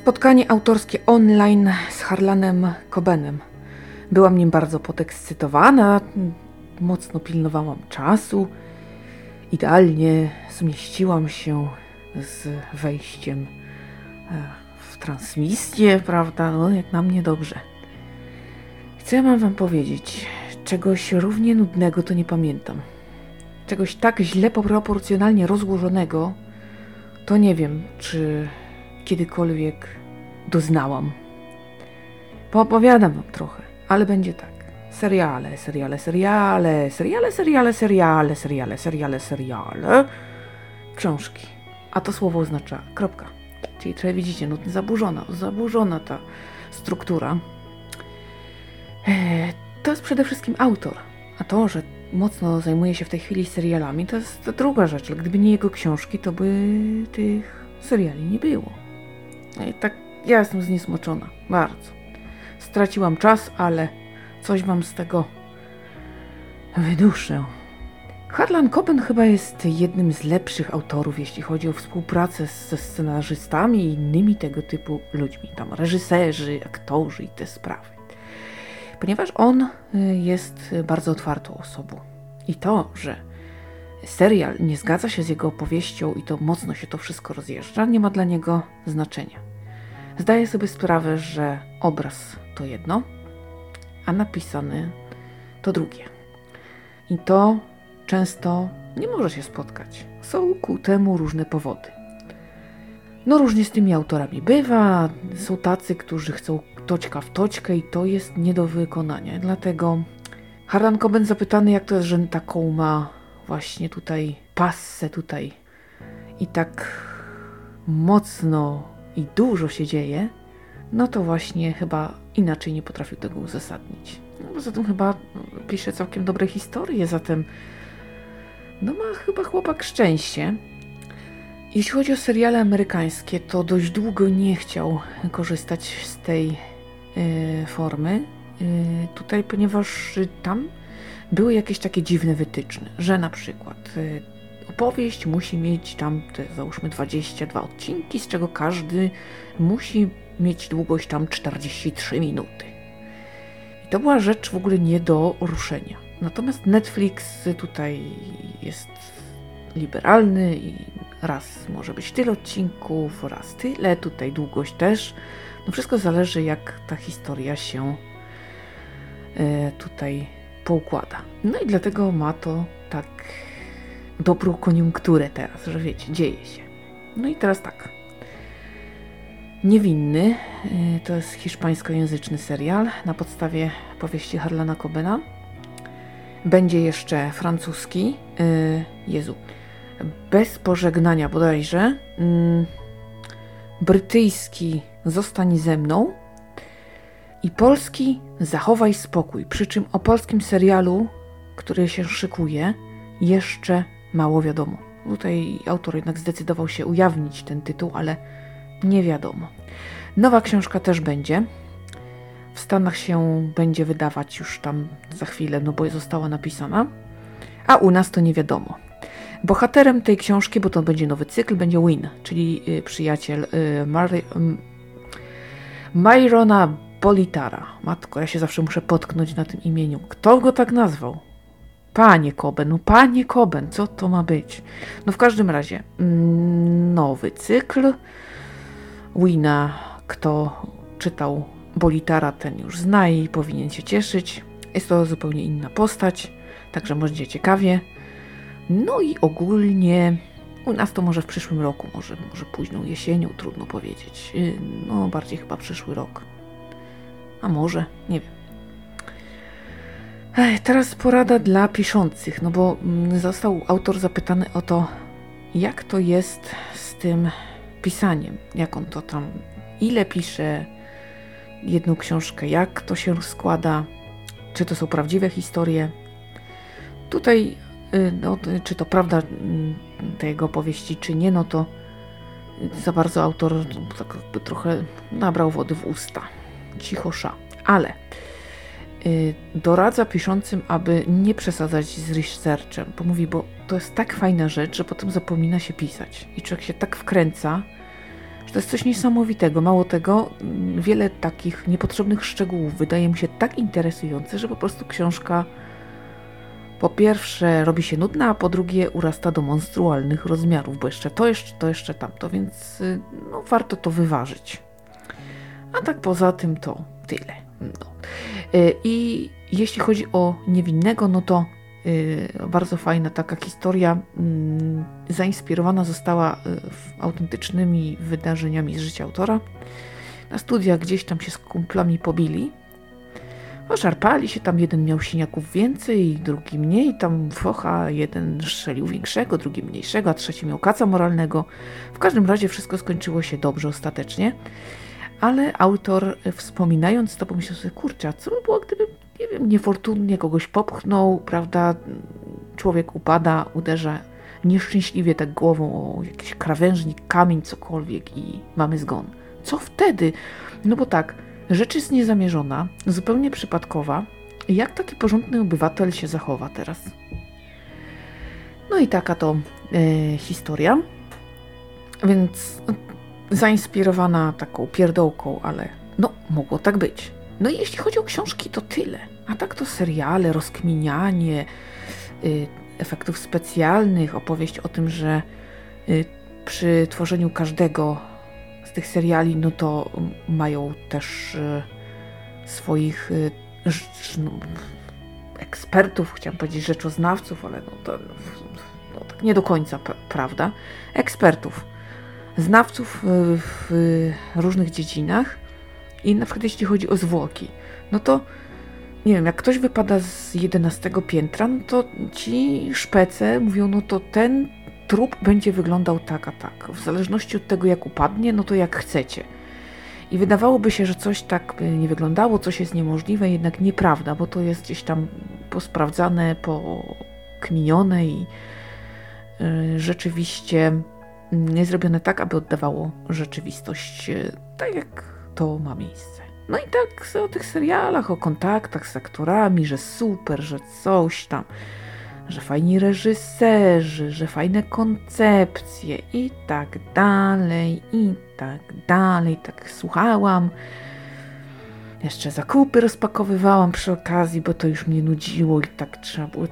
Spotkanie autorskie online z Harlanem Cobenem. Byłam nim bardzo podekscytowana, mocno pilnowałam czasu. Idealnie zmieściłam się z wejściem e, w transmisję, prawda? No, jak na mnie dobrze. Chcę wam powiedzieć, czegoś równie nudnego to nie pamiętam. Czegoś tak źle proporcjonalnie rozłożonego, to nie wiem, czy kiedykolwiek doznałam. Poopowiadam wam trochę, ale będzie tak. Seriale, seriale, seriale, seriale, seriale, seriale, seriale, seriale, seriale, książki. A to słowo oznacza kropka. Czyli trochę widzicie, no zaburzona, zaburzona ta struktura. Eee, to jest przede wszystkim autor. A to, że mocno zajmuje się w tej chwili serialami, to jest druga rzecz. Gdyby nie jego książki, to by tych seriali nie było. I tak ja jestem zniesmoczona. Bardzo. Straciłam czas, ale coś wam z tego wyduszę. Harlan Coben chyba jest jednym z lepszych autorów, jeśli chodzi o współpracę ze scenarzystami i innymi tego typu ludźmi, tam reżyserzy, aktorzy i te sprawy. Ponieważ on y, jest bardzo otwartą osobą. I to, że serial nie zgadza się z jego opowieścią i to mocno się to wszystko rozjeżdża, nie ma dla niego znaczenia. Zdaje sobie sprawę, że obraz to jedno, a napisany to drugie. I to często nie może się spotkać. Są ku temu różne powody. No różnie z tymi autorami bywa. Są tacy, którzy chcą toczka w toczkę i to jest nie do wykonania. Dlatego Harlan Coben zapytany, jak to jest, że taką ma właśnie tutaj passę tutaj i tak mocno i dużo się dzieje, no to właśnie chyba inaczej nie potrafił tego uzasadnić. No, poza tym chyba pisze całkiem dobre historie, zatem no ma chyba chłopak szczęście. Jeśli chodzi o seriale amerykańskie, to dość długo nie chciał korzystać z tej y, formy. Y, tutaj, ponieważ tam były jakieś takie dziwne wytyczne, że na przykład y, opowieść musi mieć tam te, załóżmy 22 odcinki, z czego każdy musi mieć długość tam 43 minuty. I to była rzecz w ogóle nie do ruszenia. Natomiast Netflix tutaj jest liberalny i raz może być tyle odcinków, raz tyle, tutaj długość też. No wszystko zależy jak ta historia się e, tutaj poukłada. No i dlatego ma to tak dobrą koniunkturę teraz, że wiecie, dzieje się. No i teraz tak. Niewinny y, to jest hiszpańskojęzyczny serial na podstawie powieści Harlana Cobena. Będzie jeszcze francuski, y, Jezu, bez pożegnania bodajże, y, brytyjski Zostań ze mną i polski Zachowaj spokój. Przy czym o polskim serialu, który się szykuje, jeszcze mało wiadomo. Tutaj autor jednak zdecydował się ujawnić ten tytuł, ale nie wiadomo. Nowa książka też będzie. W Stanach się będzie wydawać już tam za chwilę, no bo została napisana. A u nas to nie wiadomo. Bohaterem tej książki, bo to będzie nowy cykl, będzie Win, czyli y, przyjaciel y, Mary, Myrona Politara. Matko, ja się zawsze muszę potknąć na tym imieniu. Kto go tak nazwał? Panie Koben, no panie Koben, co to ma być? No w każdym razie, mm, nowy cykl. Wina, kto czytał Bolitara, ten już zna i powinien się cieszyć. Jest to zupełnie inna postać, także będzie ciekawie. No i ogólnie u nas to może w przyszłym roku, może, może późną jesienią, trudno powiedzieć. Y, no bardziej chyba przyszły rok. A może, nie wiem. Ech, teraz porada dla piszących, no bo mm, został autor zapytany o to, jak to jest z tym pisaniem, jak on to tam, ile pisze jedną książkę, jak to się składa, czy to są prawdziwe historie. Tutaj, y, no, czy to prawda mm, te jego opowieści, czy nie, no to za bardzo autor tak trochę nabrał wody w usta. Cichosza. Ale Y, doradza piszącym, aby nie przesadzać z researchem, bo mówi, bo to jest tak fajna rzecz, że potem zapomina się pisać. I człowiek się tak wkręca, że to jest coś niesamowitego. Mało tego, mm, wiele takich niepotrzebnych szczegółów wydaje mi się tak interesujące, że po prostu książka po pierwsze robi się nudna, a po drugie urasta do monstrualnych rozmiarów, bo jeszcze to, jeszcze to, jeszcze tamto, więc y, no, warto to wyważyć. A tak poza tym to tyle. No. Y, I jeśli chodzi o niewinnego, no to y, bardzo fajna taka historia. Mm, zainspirowana została autentycznymi wydarzeniami z życia autora. Na studiach gdzieś tam się z kumplami pobili Oszarpali się, tam jeden miał siniaków więcej, drugi mniej, tam focha, jeden strzelił większego, drugi mniejszego, a trzeci miał kaca moralnego. W każdym razie wszystko skończyło się dobrze ostatecznie, ale autor wspominając to pomyślał sobie, kurczę, co by było, gdyby, nie wiem, niefortunnie kogoś popchnął, prawda, człowiek upada, uderza nieszczęśliwie tak głową o jakiś krawężnik, kamień, cokolwiek i mamy zgon. Co wtedy? No bo tak, Rzecz jest niezamierzona, zupełnie przypadkowa. Jak taki porządny obywatel się zachowa teraz? No i taka to e, historia. Więc zainspirowana taką pierdołką, ale no, mogło tak być. No i jeśli chodzi o książki, to tyle. A tak to seriale, rozkminianie, y, efektów specjalnych, opowieść o tym, że y, przy tworzeniu każdego z tych seriali, no to mają też e, swoich e, no, ekspertów, chciałam powiedzieć rzeczoznawców, ale no to no, tak nie do końca prawda. Ekspertów, znawców e, w różnych dziedzinach i na przykład jeśli chodzi o zwłoki, no to nie wiem, jak ktoś wypada z 11 piętra, no to ci szpece mówią, no to ten trup będzie wyglądał tak a tak. W zależności od tego, jak upadnie, no to jak chcecie. I wydawałoby się, że coś tak by nie wyglądało, coś jest niemożliwe, jednak nieprawda, bo to jest gdzieś tam posprawdzane, pokminione i yy, rzeczywiście nie zrobione tak, aby oddawało rzeczywistość yy, tak, jak to ma miejsce. No i tak o tych serialach, o kontaktach z aktorami, że super, że coś tam że fajni reżyserzy, że fajne koncepcje i tak dalej, i tak dalej. Tak słuchałam. Jeszcze zakupy rozpakowywałam przy okazji, bo to już mnie nudziło i tak trzeba było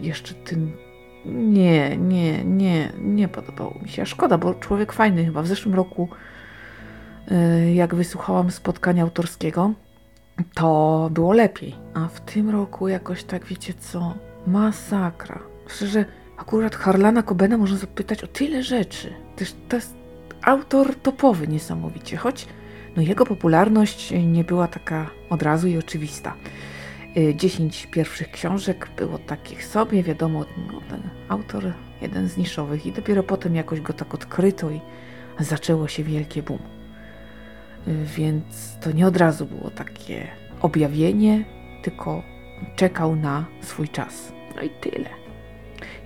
jeszcze tym. Nie, nie, nie, nie podobało mi się. Szkoda, bo człowiek fajny chyba. W zeszłym roku, y, jak wysłuchałam spotkania autorskiego, to było lepiej. A w tym roku jakoś tak, wiecie co, Masakra. Szczerze, akurat Harlana Cobena można zapytać o tyle rzeczy. Też to jest autor topowy niesamowicie, choć no jego popularność nie była taka od razu i oczywista. Y, dziesięć pierwszych książek było takich sobie, wiadomo, no, ten autor jeden z niszowych i dopiero potem jakoś go tak odkryto i zaczęło się wielkie boom. Y, więc to nie od razu było takie objawienie, tylko czekał na swój czas. No i tyle.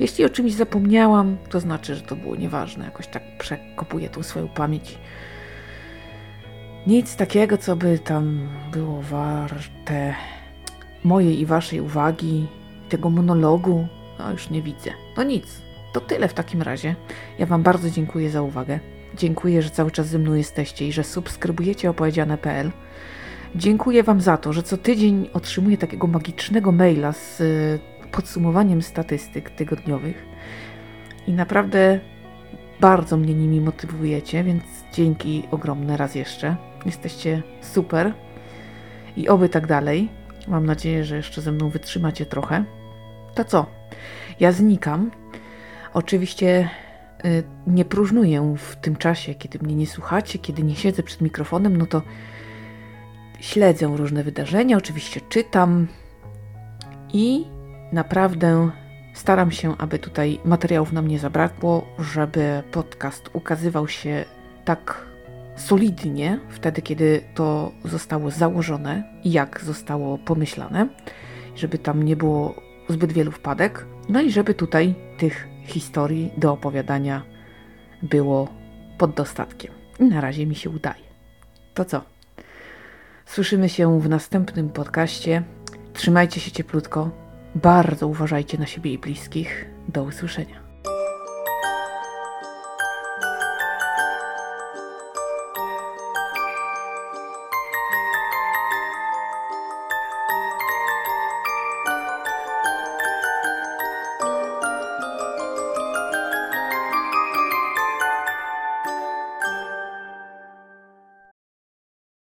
Jeśli o czymś zapomniałam, to znaczy, że to było nieważne. Jakoś tak przekopuję tą swoją pamięć. Nic takiego, co by tam było warte mojej i waszej uwagi, tego monologu, no już nie widzę. No nic, to tyle w takim razie. Ja wam bardzo dziękuję za uwagę. Dziękuję, że cały czas ze mną jesteście i że subskrybujecie opowiedziane.pl. Dziękuję wam za to, że co tydzień otrzymuję takiego magicznego maila z podsumowaniem statystyk tygodniowych i naprawdę bardzo mnie nimi motywujecie, więc dzięki ogromne raz jeszcze. Jesteście super i oby tak dalej. Mam nadzieję, że jeszcze ze mną wytrzymacie trochę. To co? Ja znikam. Oczywiście y, nie próżnuję w tym czasie, kiedy mnie nie słuchacie, kiedy nie siedzę przed mikrofonem, no to śledzę różne wydarzenia, oczywiście czytam i Naprawdę staram się, aby tutaj materiałów nam nie zabrakło, żeby podcast ukazywał się tak solidnie wtedy, kiedy to zostało założone i jak zostało pomyślane, żeby tam nie było zbyt wielu wpadek, no i żeby tutaj tych historii do opowiadania było pod dostatkiem. I na razie mi się udaje. To co? Słyszymy się w następnym podcaście. Trzymajcie się cieplutko. Bardzo uważajcie na siebie i bliskich. Do usłyszenia.